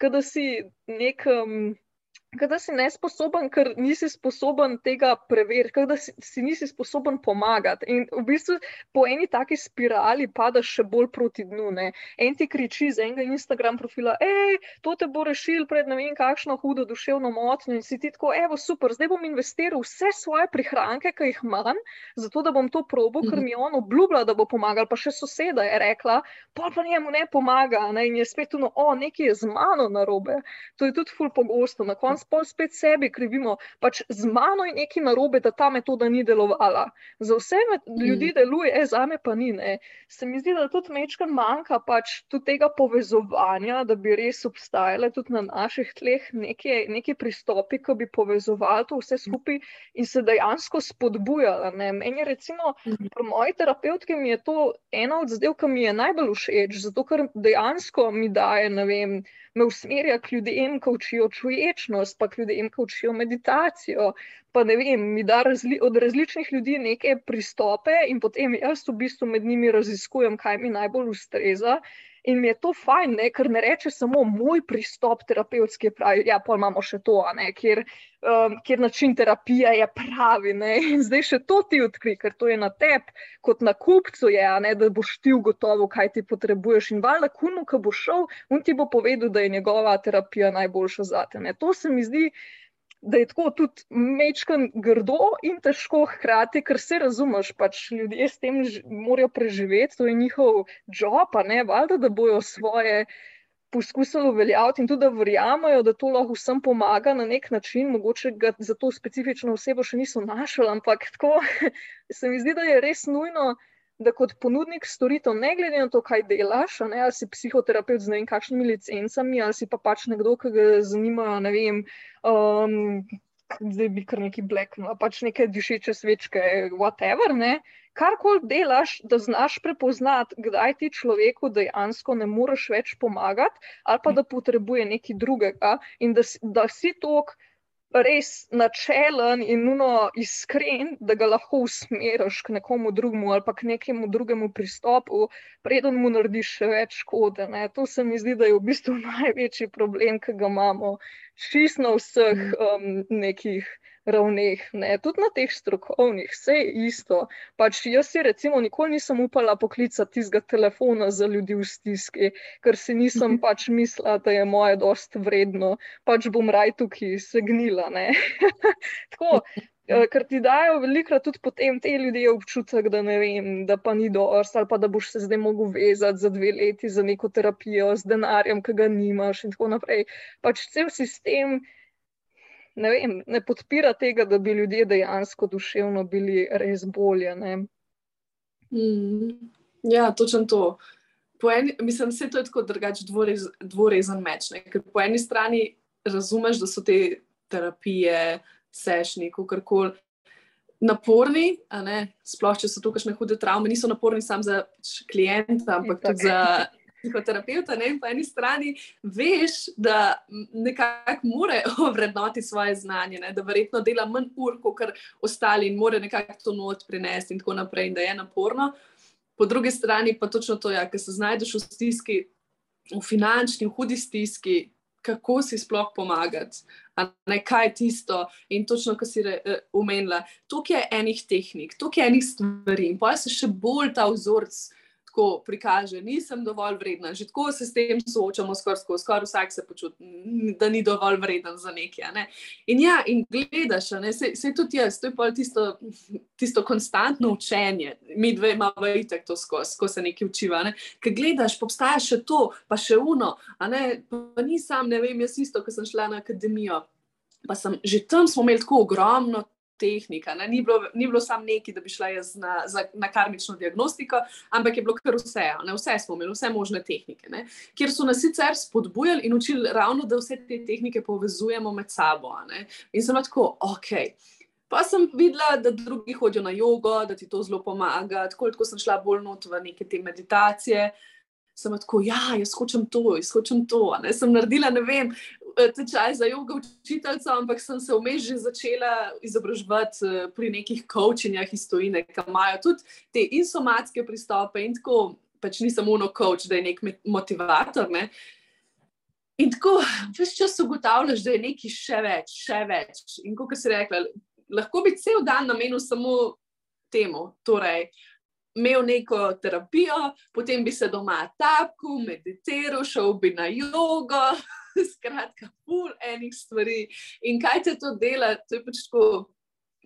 S2: da si nek. Um, da si nesposoben, ker nisi sposoben tega preveriti, da si, si nisi sposoben pomagati. In v bistvu po eni taki spirali padaš še bolj proti dnu. Ne? En ti kriči z enega Instagram profila, hej, to te bo rešil pred ne vem kakšno hudo duševno motnjo. In si ti tako, evo, super, zdaj bom investiral vse svoje prihranke, ki jih imam, zato da bom to probo, ker mi je on obljubljal, da bo pomagal. Pa še soseda je rekla, pa pa njemu ne pomaga. Ne? In je spet tuno, o, nekaj je z mano narobe. To je tudi ful pogosto. Na koncu pol spet sebi krivimo, pač z mano je nekaj narobe, da ta metoda ni delovala. Za vse ljudi mm. deluje, e, za me pa ni. Ne. Se mi zdi, da tudi mečkar manjka pač tudi tega povezovanja, da bi res obstajale tudi na naših tleh neke, neke pristopi, ki bi povezovali to vse skupaj in se dejansko spodbujali. Meni je recimo mm. pri moji terapeutki mi je to ena od zadev, ki mi je najbolj všeč, zato ker dejansko mi daje, ne vem, me usmerja k ljudem, ki učijo čuječnost, pa k ljudem, ki učijo meditacijo. Pa ne vem, mi da razli od različnih ljudi neke pristope in potem jaz v bistvu med njimi raziskujem, kaj mi najbolj ustreza. In mi je to fajn, ne? ker ne reče samo moj pristop terapevtski, pravi, ja, pa imamo še to, kjer, um, kjer način terapije je pravi. Ne? In zdaj še to ti odkri, ker to je na tebi, kot na kupcu, je, ne? da boš ti ugotovil, kaj ti potrebuješ. In valjda, kunu, ki bo šel, on ti bo povedal, da je njegova terapija najboljša za te. To se mi zdi da je tako tudi mečkan grdo in težko hkrati, ker se razumeš, pač ljudje s tem morajo preživeti, to je njihov job, ne, valjda, da bojo svoje poskusili uveljaviti in tudi, da verjamajo, da to lahko vsem pomaga na nek način, mogoče ga za to specifično osebo še niso našli, ampak tako se mi zdi, da je res nujno da kot ponudnik storitev, ne glede na to, kaj delaš, ne, ali si psihoterapeut z ne vem kakšnimi licencami, ali si pa pač nekdo, ki ga zanima, ne vem, um, zdaj bi kar neki black, no, pač neke dišeče svečke, whatever, ne. Karkoli delaš, da znaš prepoznati, kdaj ti človeku dejansko ne moreš več pomagati, ali pa da potrebuje nekaj drugega, in da, da si tok res načelen in nuno iskren, da ga lahko usmeriš k nekomu drugemu ali pa k nekemu drugemu pristopu, preden mu narediš še več škode. Ne. To se mi zdi, da je v bistvu največji problem, ki ga imamo čisto na vseh um, nekih ravneh, ne? tudi na teh strokovnih, vse je isto. Pač jaz si recimo nikoli nisem upala poklicati tistega telefona za ljudi v stiski, ker si nisem pač mislila, da je moje dost vredno, pač bom raj tukaj segnila. Tako, eh, ker ti dajo velikrat tudi potem te ljudi občutek, da ne vem, da pa ni dost ali pa da boš se zdaj mogel vezati za dve leti za neko terapijo z denarjem, ki ga nimaš in tako naprej. Pač cel sistem ne, vem, ne podpira tega, da bi ljudje dejansko duševno bili res bolje.
S1: Mm. Ja, točno to. Eni, mislim, da je to tako drugačen dvorez, dvorezen meč. Ne? Ker po eni strani razumeš, da so te terapije, sešni, kako koli. Naporni, sploh če so to kakšne hude travme, niso naporni samo za klienta, ampak tudi za psihoterapeuta, ne, po eni strani veš, da nekako more ovrednoti svoje znanje, ne, da verjetno dela manj ur, kot ostali in more nekako to not prinesti in tako naprej, in da je naporno. Po drugi strani pa točno to, ja, ker se znajdeš v stiski, v finančni, v hudi stiski, kako si sploh pomagati, ne, kaj je tisto. In točno, kar si umenila, eh, tukaj je enih tehnik, tukaj je enih stvari, in pa se še bolj ta vzorc tako prikaže, nisem dovolj vredna. Že tako se s tem soočamo, skoraj skor vsak se počuti, da ni dovolj vreden za nekaj. Ne? In ja, in gledaš, se, se tudi jaz, to je pa tisto, tisto konstantno učenje. Mi dve imamo itek to skozi, ko se nekaj učiva. Ne? Ker gledaš, obstaja še to, pa še uno, pa nisem, ne vem, jaz isto, ko sem šla na akademijo. Pa sem, že tam smo imeli tako ogromno tehnika. Ni bilo, ni bilo samo nekaj, da bi šla jaz na, za, na karmično diagnostiko, ampak je bilo kar vse. Ne? Vse smo imeli, vse možne tehnike, ne? kjer so nas sicer spodbujali in učili ravno, da vse te tehnike povezujemo med sabo. In sem tako, ok. Pa sem videla, da drugi hodijo na jogo, da ti to zelo pomaga. Tako, tako sem šla bolj not v neke te meditacije. Sem tako, ja, jaz hočem to, jaz hočem to. Ne? Sem naredila, ne vem, tečaj za jogo učiteljico, ampak sem se vmes že začela izobraževati eh, pri nekih coachinjah iz Tunisa, ki imajo tudi te insomatske pristope in tako, pač nisem uno coach, da je nek motivator. Ne. In tako, vse čas ugotavljaš, da je nekaj še več, še več. In kot si rekla, lahko bi cel dan namenil samo temu. Torej, Imel neko terapijo, potem bi se doma tapil, meditiral, šel bi na jogo, skratka, pol enih stvari. In kaj te to dela, to je pač tako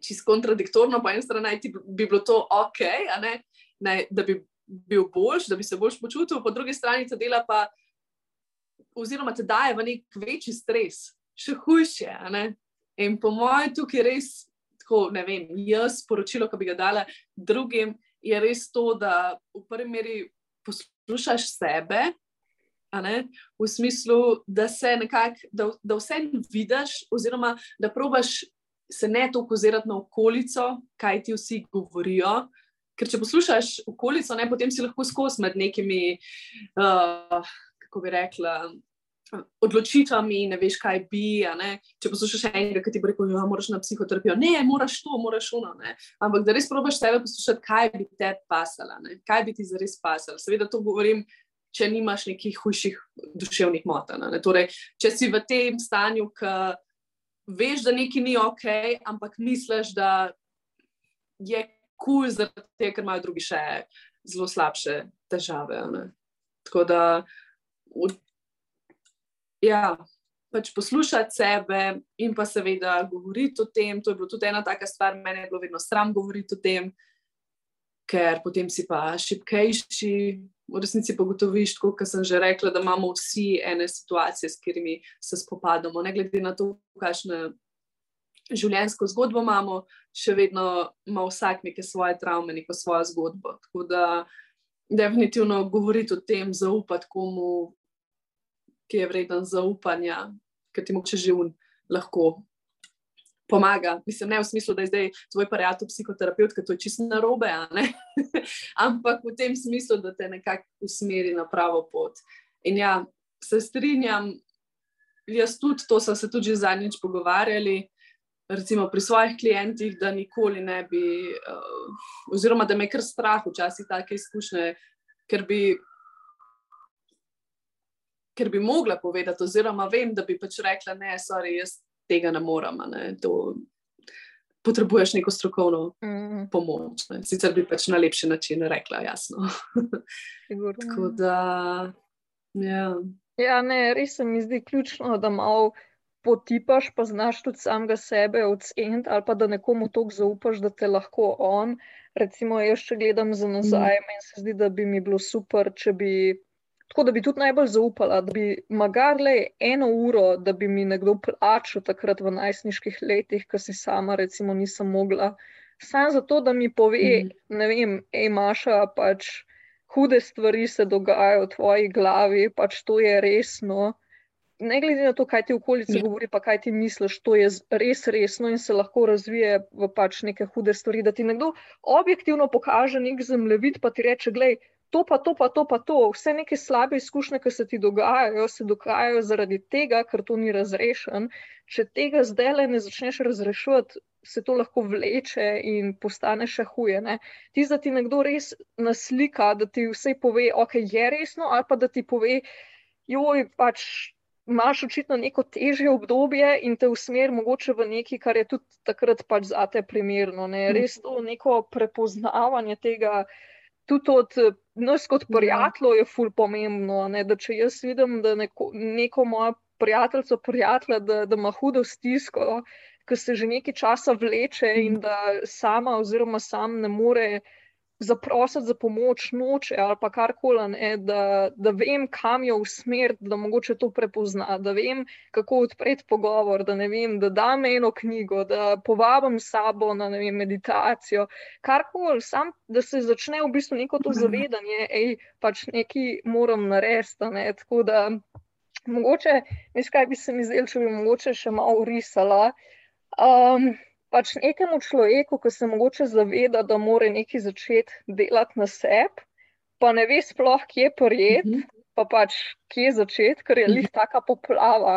S1: čisto kontradiktorno. Po eni strani bi bilo to ok? Ne, da bi bil boljši, da bi se boljš počutil, po drugi strani te dela pa, oziroma te daje v nek večji stres, še hujše. In po mojem, tukaj je res tako, ne vem, jaz sporočilo, ki bi ga dala drugim, je res to, da v prvi meri poslušaš sebe, v smislu, da se nekako, da, da vse vidiš, oziroma da probaš se ne toliko ozirati na okolico, kaj ti vsi govorijo. Ker če poslušaš okolico, ne, potem si lahko skozi med nekimi, uh, kako bi rekla. Odločitvami, ne veš, kaj bi. Če poslušaš enega, ki ti bo rekel, da ja, moraš na psihoterapijo, ne, moraš to, moraš ono. Ne. Ampak da res probiš tebe poslušati, kaj bi te pasala, ne. kaj bi ti zares pasala. Seveda to govorim če nimaš nekih hujših duševnih motenj. Torej, če si v tem stanju, ki veš, da nekaj ni ok, ampak misliš, da je kul, cool ker imajo drugi še zelo slabše težave. Ne? Tako da, ja, pač poslušati sebe in pa seveda govoriti o tem. To je bila tudi ena taka stvar, meni je bilo vedno sram govoriti o tem, ker potem si pa šipkejši. V resnici pa gotoviš, kot sem že rekla, da imamo vsi ene situacije, s katerimi se spopadamo, ne glede na to, kakšne življenjsko zgodbo imamo, še vedno ima vsak neke svoje travme, neko svojo zgodbo. Tako da, definitivno govoriti o tem, zaupati komu, ki je vreden zaupanja, ker ti moče že un lahko pomaga. Mislim, ne v smislu, da je zdaj tvoj prijatelj psihoterapeut, ker to je čisto narobe, ampak v tem smislu, da te nekako usmeri na pravo pot. In ja, se strinjam, jaz tudi, to sem se tudi zadnjič pogovarjali. Recimo pri svojih klientih, da nikoli ne bi, uh, oziroma da me kar strah, včasih take izkušnje, ker bi ker bi mogla povedati, oziroma vem, da bi pač rekla, ne, sorry, jaz tega ne morem. Ne, potrebuješ neko strokovno mm. pomoč. Ne. Sicer bi pač na lepši način rekla, jasno. Tako da. Ja.
S2: ja, ne, res se mi zdi ključno, da malo. Potipaš, pa znaš tudi samega sebe oceniti, ali pa da nekomu toliko zaupaš, da te lahko on. Recimo, jaz če gledam za nazaj, mm. meni se zdi, da bi mi bilo super, če bi Tako da bi tudi najbolj zaupala, da bi magarle eno uro, da bi mi nekdo plačal takrat v najstniških letih, ko si sama, recimo, nisem mogla. Sam zato, da mi pove, mm. ne vem, ej, Maša, pač hude stvari se dogajajo v tvoji glavi, pač to je resno. Ne glede na to, kaj ti okolica ja. govori, pa kaj ti misliš, to je res resno in se lahko razvije v pač neke hude stvari. Da ti nekdo objektivno pokaže nek zemljevid, pa ti reče: Glej, to pa to, pa to, pa to, vse neke slabe izkušnje, ki se ti dogajajo, se dogajajo zaradi tega, ker to ni razrešen. Če tega zdaj le ne začneš razrešiti, se to lahko vleče in postane še huje. Ne? Ti, da ti nekdo res naslika, da ti vse pove, ok, je resno, ali pa da ti pove, joj, pač. Imáš očitno neko težje obdobje in te usmeri mogoče v nekaj, kar je tudi takrat pač za te primerno. Ne? Res to neko prepoznavanje tega, tudi od nas kot ja. prijateljev je ful pomembno. Ne, da če jaz vidim, da neko, neko moja prijateljica, prijatelja, da, da ima hudo stisko, ki se že nekaj časa vleče in da sama oziroma sam ne more zaprositi za pomoč noče ali pa karkoli, da, da vem, kam jo usmeriti, da mogoče to prepozna, da vem, kako odpreti pogovor, da ne vem, da dam eno knjigo, da povabim sabo na vem, meditacijo, karkoli, sam, da se začne v bistvu neko to zavedanje, ej, pač nekaj moram narediti. Ne? Tako da, mogoče, veš, kaj bi se mi zdelo, če bi mogoče še malo risala. Um, pač nekemu človeku, ki se mogoče zaveda, da mora nekaj začeti delati na sebi, pa ne ve sploh, kje prijeti, mm -hmm. Pa pač kje začeti, ker je lih taka poplava.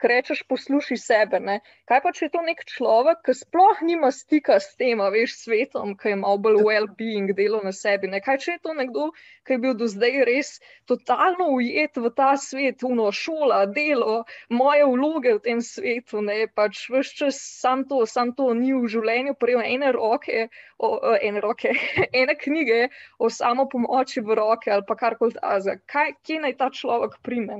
S2: Ker rečeš, poslušaj sebe. Ne? Kaj pa če je to nek človek, ki sploh nima stika s tem, veš, svetom, ki ima bolj well-being, delo na sebi. Ne? Kaj če je to nekdo, ki je bil do zdaj res totalno ujet v ta svet, uno, šola, delo, moje vloge v tem svetu, ne pač veš čas sam to, sam to ni v življenju, prejel ene roke, o, ene roke, ene knjige o samo pomoči v roke ali pa karkoli. Kaj, kje naj ta človek? prime.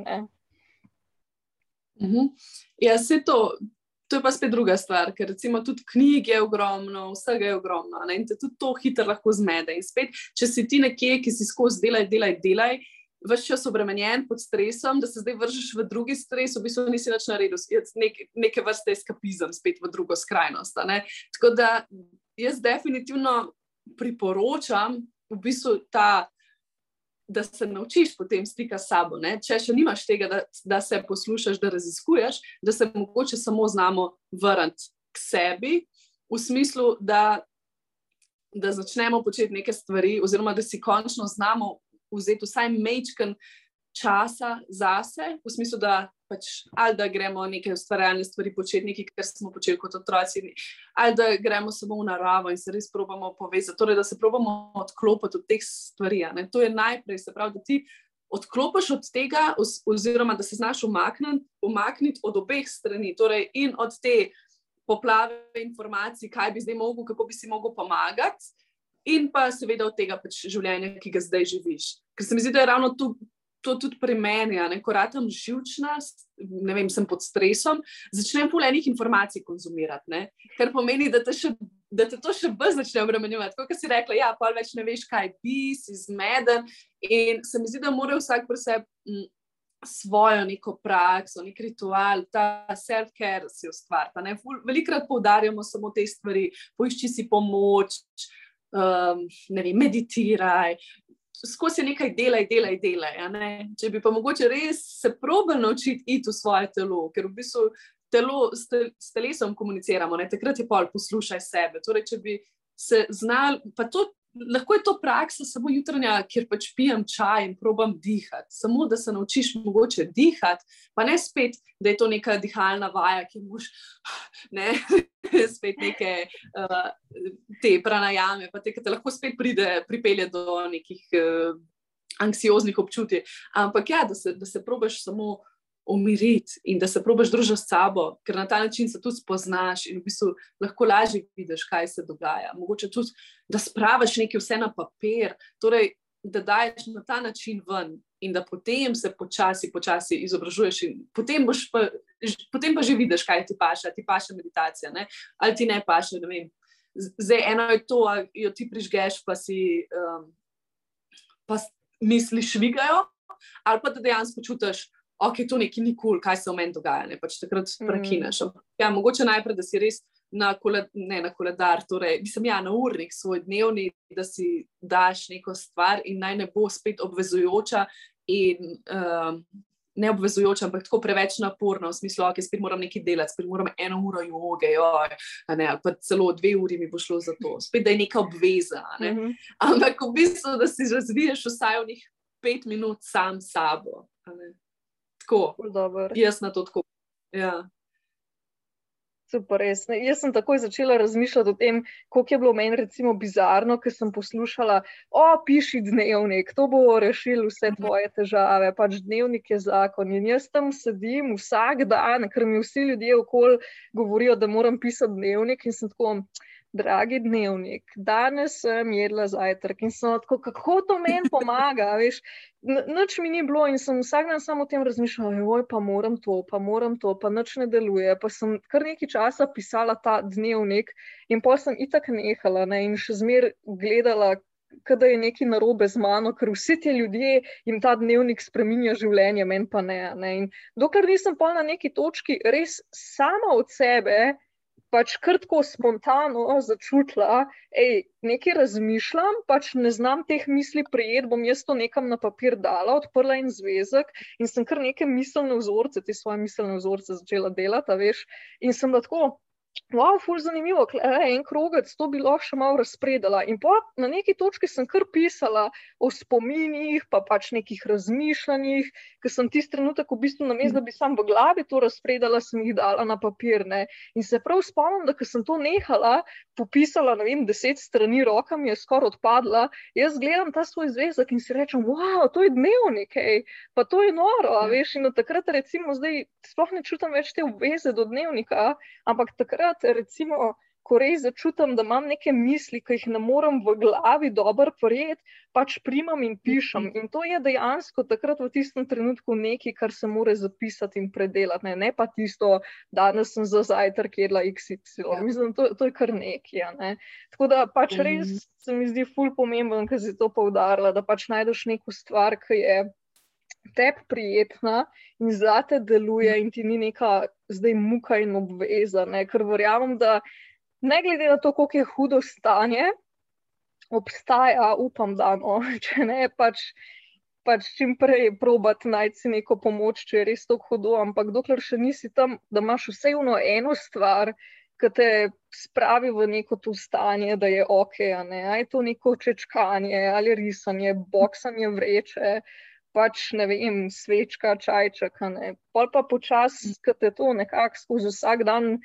S1: Uh -huh. Ja, se to. To je pa spet druga stvar, ker recimo tudi knjige je ogromno, vsega je ogromno ne? in te tudi to hitro lahko zmede. In spet, če si ti nekje, ki si skozi delaj, delaj, delaj, vse čas obremenjen pod stresom, da se zdaj vržeš v drugi stres, v bistvu nisi več na redu, nek, neke vrste eskapizem, spet v drugo skrajnost. Tako da jaz definitivno priporočam v bistvu ta da se naučiš potem stika s sabo. Ne? Če še nimaš tega, da, da se poslušaš, da raziskuješ, da se mogoče samo znamo vrniti k sebi, v smislu, da, da začnemo početi neke stvari, oziroma da si končno znamo vzeti vsaj mečken časa zase, v smislu, da pač, ali da gremo neke ustvarjalne stvari početi, nekaj, kar smo počeli kot otroci, ali da gremo samo v naravo in se res probamo povezati, torej da se probamo odklopiti od teh stvari. To je najprej, se pravi, da ti odklopiš od tega, oziroma da se znaš umakniti, umakniti od obeh strani, torej in od te poplave informacij, kaj bi zdaj mogel, kako bi si mogel pomagati. In pa seveda od tega pač življenja, ki ga zdaj živiš. Ker se mi zdi, da je ravno tu to tudi pri meni, ne, ko ratam živčna, ne vem, sem pod stresom, začnem polenih informacij konzumirati, ne, kar pomeni, da te, še, da te to še bolj začne obremenjevati. Kot si rekla, ja, pa več ne veš, kaj bi, si zmeden. In se mi zdi, da mora vsak pri sebi mm, svojo neko prakso, nek ritual, ta self-care si ustvarja. Velikrat poudarjamo samo te stvari, poišči si pomoč. Um, ne vem, meditiraj, skozi nekaj delaj, delaj, delaj. Če bi pa mogoče res se probil naučiti iti v svoje telo, ker v bistvu telo, s, te, s telesom komuniciramo, ne? takrat je pol poslušaj sebe. Torej, če bi se znal, pa to lahko je to praksa, samo jutranja, kjer pač pijem čaj in probam dihati. Samo da se naučiš mogoče dihati, pa ne spet, da je to neka dihalna vaja, ki moš ne, spet neke uh, te pranajame, pa te, ki te lahko spet pride, pripelje do nekih uh, anksioznih občutij. Ampak ja, da se, da se probaš samo umiriti in da se probaš družiti s sabo, ker na ta način se tudi spoznaš in v bistvu lahko lažje vidiš, kaj se dogaja. Mogoče tudi, da spraviš nekaj vse na papir, torej, da daješ na ta način ven in da potem se počasi, počasi izobražuješ in potem, pa, potem pa že vidiš, kaj ti paše, ti paše meditacija ne? ali ti ne paše. Ne Zdaj, eno je to, da jo ti prižgeš, pa si um, pa misliš, švigajo, ali pa da dejansko čutiš, ok, to nekaj ni kul, cool, kaj se v meni dogaja, ne pač takrat mm. prekineš. Mm. Ja, mogoče najprej, da si res na, koled, ne, na koledar, torej, mislim, ja, na urnik svoj dnevni, da si daš neko stvar in naj ne bo spet obvezujoča in um, neobvezujoča, ampak tako preveč naporna, v smislu, okay, spet moram nekaj delati, spet moram eno uro joge, joj, ne, ali pa celo dve uri mi bo šlo za to, spet da je neka obveza. Ne? Mm -hmm. Ampak v bistvu, da si razviješ vsaj v njih pet minut sam s sabo tako. Jaz na to tako. Ja.
S2: Super, res. Jaz sem takoj začela razmišljati o tem, kako je bilo meni recimo bizarno, ker sem poslušala, o, piši dnevnik, to bo rešil vse mhm. tvoje težave, pač dnevnik je zakon. In jaz tam sedim vsak dan, ker mi vsi ljudje okoli govorijo, da moram pisati dnevnik in sem tako dragi dnevnik, danes sem jedla zajtrk in sem tako, kako to meni pomaga. Veš, noč mi ni bilo in sem vsak dan samo o tem razmišljala, oj, pa moram to, pa moram to, pa noč ne deluje. Pa sem kar nekaj časa pisala ta dnevnik in pa sem itak nehala ne, in še zmer gledala. Kada je nekaj narobe z mano, ker vsi ti ljudje jim ta dnevnik spremenja življenje, meni pa ne. ne. Dokler nisem pa na neki točki res sama od sebe, pač krtko, spontano začutila, da nekaj razmišljam, pač ne znam teh misli prijeti, bom jaz to nekam na papir dala, odprla en zvezek in sem kar neke miselne vzorce, te svoje miselne vzorce začela delati, veš. In sem tako, Wow, ful zanimivo, e, en krogec, to bi lahko še malo razpredala. In pa na neki točki sem kar pisala o spominih, pa pač nekih razmišljanjih, ker sem tisti trenutek v bistvu na mestu, da bi sam v glavi to razpredala, sem jih dala na papir. Ne? In se prav spomnim, da sem to nehala, popisala, ne vem, deset strani, roka mi je skoraj odpadla, jaz gledam ta svoj zvezek in si rečem, wow, to je dnevnik, hej, pa to je noro, ja. veš, in od takrat recimo zdaj sploh ne čutim več te obveze do dnevnika, ampak takrat takrat, recimo, ko res začutim, da imam neke misli, ki jih ne morem v glavi dobro prijeti, pač primam in pišem. In to je dejansko takrat v tistem trenutku nekaj, kar se mora zapisati in predelati. Ne, ne pa tisto, danes sem za zajtrk jedla XY. Ja. Mislim, to, to je kar nekaj. Ne. Tako da pač mhm. res se mi zdi ful pomemben, ker si to poudarila, da pač najdeš neko stvar, ki je tebi prijetna in zate deluje, in ti ni neka zdaj muka in obveza. Ne? Ker verjamem, da ne glede na to, kako je hudo stanje, obstaja, upam, da no, če ne pač. Pač čim prej probati najti neko pomoč, če je res tako hudo, ampak dokler še nisi tam, da imaš vseeno eno stvar, ki te spravi v neko to stanje, da je ok, ne, aj to neko čečkanje ali risanje, boksanje vreče, uh, pač ne vem, svečka, čajček. Pol pa počasi, ki te to nekako skozi vsak dan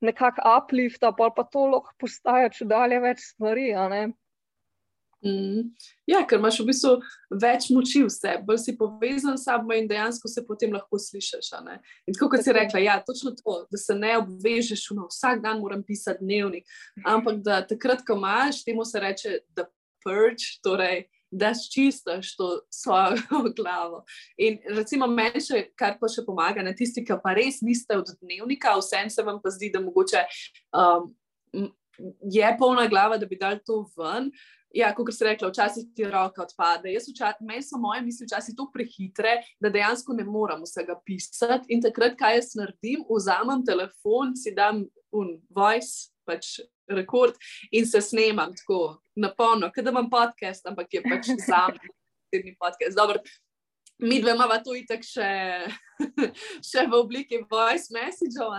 S2: nekako uplifta, pol pa to lahko postaja če dalje več stvari.
S1: Mm. Ja, ker imaš v bistvu več moči v sebi, bolj si povezan s sabo in dejansko se potem lahko slišiš. In tako kot si rekla, ja, točno to, da se ne obvežeš, da vsak dan moram pisati dnevnik, ampak da takrat, ko imaš, temu se reče, da purge, torej da sčistaš to svojo glavo. In recimo meni še, kar pa še pomaga, na tisti, ki pa res niste od dnevnika, vsem se vam pa zdi, da mogoče um, je polna glava, da bi dal to ven. Ja, kot se reče, včasih ti roka odpade. Meni so moje misli včasih tako prehitre, da dejansko ne morem vsega pisati. In takrat, kaj jaz naredim, vzamem telefon, si dam un voice, pač rekord in se snemam tako na polno, kot da imam podcast, ampak je pač za me podcast. Dobro, mi dve imamo to itak še, še v obliki voice messageov,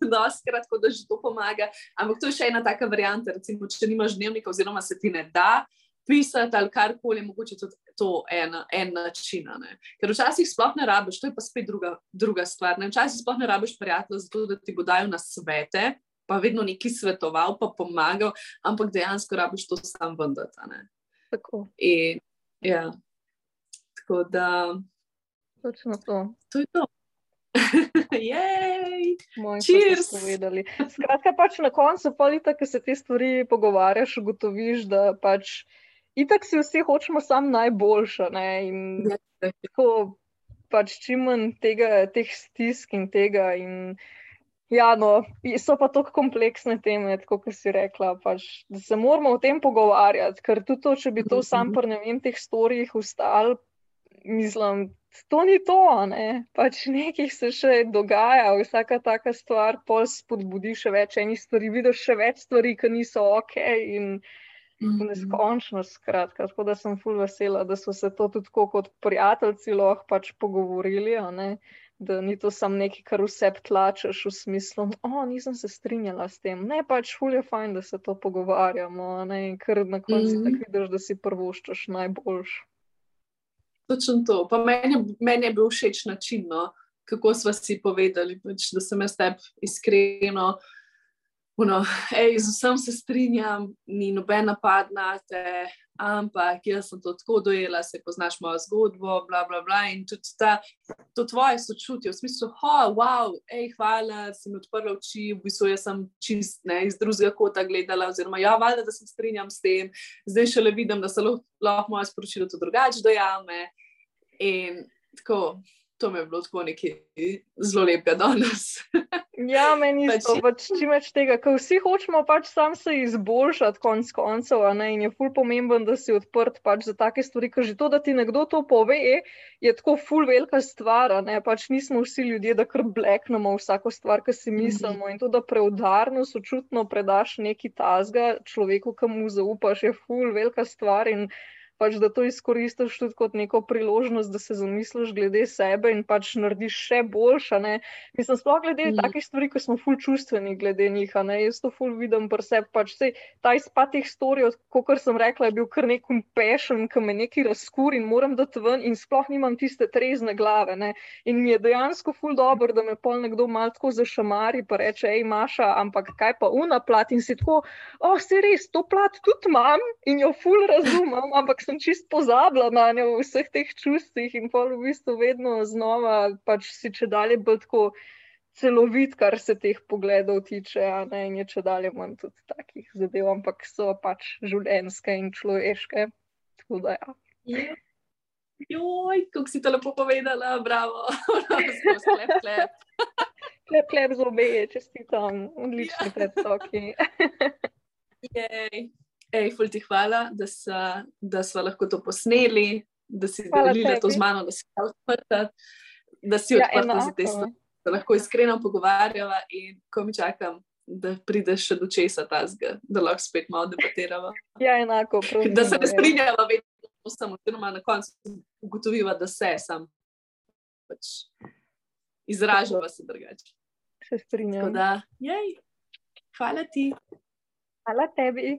S1: da skratko, da že to pomaga. Ampak to je še ena taka varianta, recimo, če nimaš dnevnika oziroma se ti ne da. Pisati ali karkoli, mogoče tudi to en, en način. Ne? Ker včasih sploh ne rabiš, to je pa spet druga, druga stvar. Ne? Včasih sploh ne rabiš prijatelja, zato da ti bodo na svete, pa vedno neki svetoval, pa pomagal, ampak dejansko rabiš to sam vendati.
S2: Tako.
S1: In, ja. Tako da.
S2: Točno to.
S1: To je to. Jej,
S2: Skratka, pač na koncu, polita, ki se te stvari pogovarjaš, ugotoviš, da pač itak si vsi hočemo samo najboljša. Ja, tako pač čim manj tega, teh stisk in tega. In, Ja, no, so pa tako kompleksne teme, kot si rekla, pač, da se moramo o tem pogovarjati. Ker tudi, to, če bi to sam mhm. pri ne vem, teh storijih ustal, mislim, to ni to. Ne? Pač nekaj se še dogaja, vsaka taka stvar pol spodbudi še več enih stvari, vidiš še več stvari, ki niso ok. In, mhm. Neskončno, skratka, tako da sem full vesela, da so se to tudi kot prijatelji lahko pač pogovorili da ni to samo nekaj, kar vse tlačeš v smislu, da oh, nisem se strinjala s tem. Ne, pač fulje je fajn, da se to pogovarjamo, ne, ker na koncu mm -hmm. tako vidiš, da si prvoščaš najboljš.
S1: Točno to. Pa meni, meni je bil všeč način, no, kako smo si povedali, pač, da sem jaz tebi iskreno. Uno, ej, z vsem se strinjam, ni noben napad na te, ampak jaz sem to tako dojela, se poznaš mojo zgodbo, bla, bla, bla. In tudi ta, to tvoje sočutje, v smislu, oh, wow, ej, hvala, si mi odprla oči, v bistvu jaz sem čist ne, iz drugega kota gledala, oziroma ja, valjda, da se strinjam s tem, zdaj šele vidim, da se lahko moje sporočilo tudi drugače dojame. In tako, to mi je bilo tako nekaj zelo lepega danes.
S2: ja, meni je to pač čim več tega, ker vsi hočemo pač sam se izboljšati, konc koncev. In je ful pomemben, da si odprt pač za take stvari, ker že to, da ti nekdo to pove, je tako ful velika stvar. Pač nismo vsi ljudje, da kar bleknemo vsako stvar, ki si mhm. mislimo. Mm -hmm. In to, da preudarno, sočutno predaš neki tasga človeku, ki mu zaupaš, je ful velika stvar. In pač da to izkoristiš tudi kot neko priložnost, da se zamisliš glede sebe in pač narediš še boljša. Ne? Mislim, sploh glede mm. takih stvari, ko smo ful čustveni glede njih. Jaz to ful vidim pri sebi. Pač, ta izpad teh storijev, kot sem rekla, je bil kar nek umpešen, ki me neki razkur in moram dati ven in sploh nimam tiste trezne glave. Ne? In mi je dejansko ful dobro, da me pol nekdo malo tako zašamari in reče, hej, Maša, ampak kaj pa una plat in si tako, o, oh, se res, to plat tudi imam in jo ful razumem, ampak sem čist pozabila na njo v vseh teh čustvih in pa v bistvu vedno znova pač si če dalje bolj tako celovit, kar se teh pogledov tiče, ne, in je če dalje manj tudi takih zadev, ampak so pač življenjske in človeške. Tako da ja.
S1: ja. Joj, kako si to lepo povedala, bravo, sklep,
S2: sklep. Klep, klep z obe, čestitam, odlični ja. predstoki.
S1: Jej. Ej, ful ti hvala, da, sa, da smo lahko to posneli, da si delila to z mano, da si odprta, da si ja, odprta za te stvari, da lahko iskreno pogovarjava in ko mi čakam, da prideš še do česa tazga, da lahko spet malo debatirava.
S2: Ja, enako. Prosim,
S1: da se ne strinjava vedno samo, oziroma na koncu ugotoviva, da se sam pač izražava se drugače.
S2: Se strinjam.
S1: Da, jej, hvala ti.
S2: Hvala tebi.